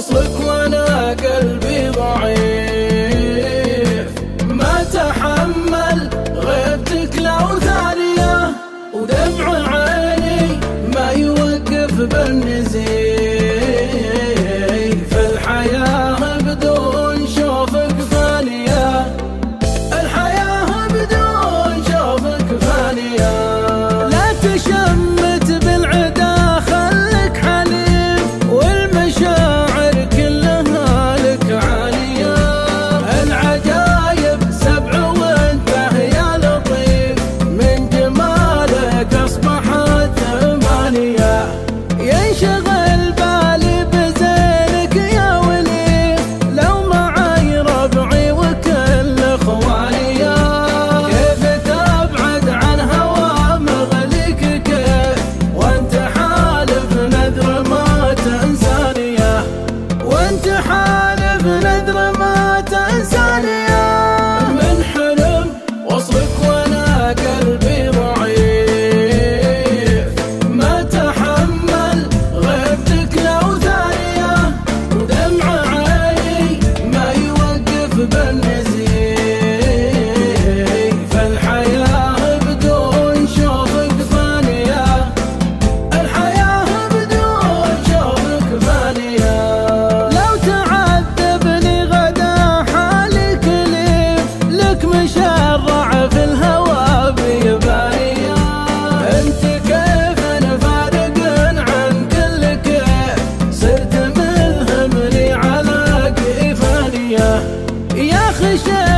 وصلك وأنا قلبي ضعيف. يوقف بالنزيف 谢谢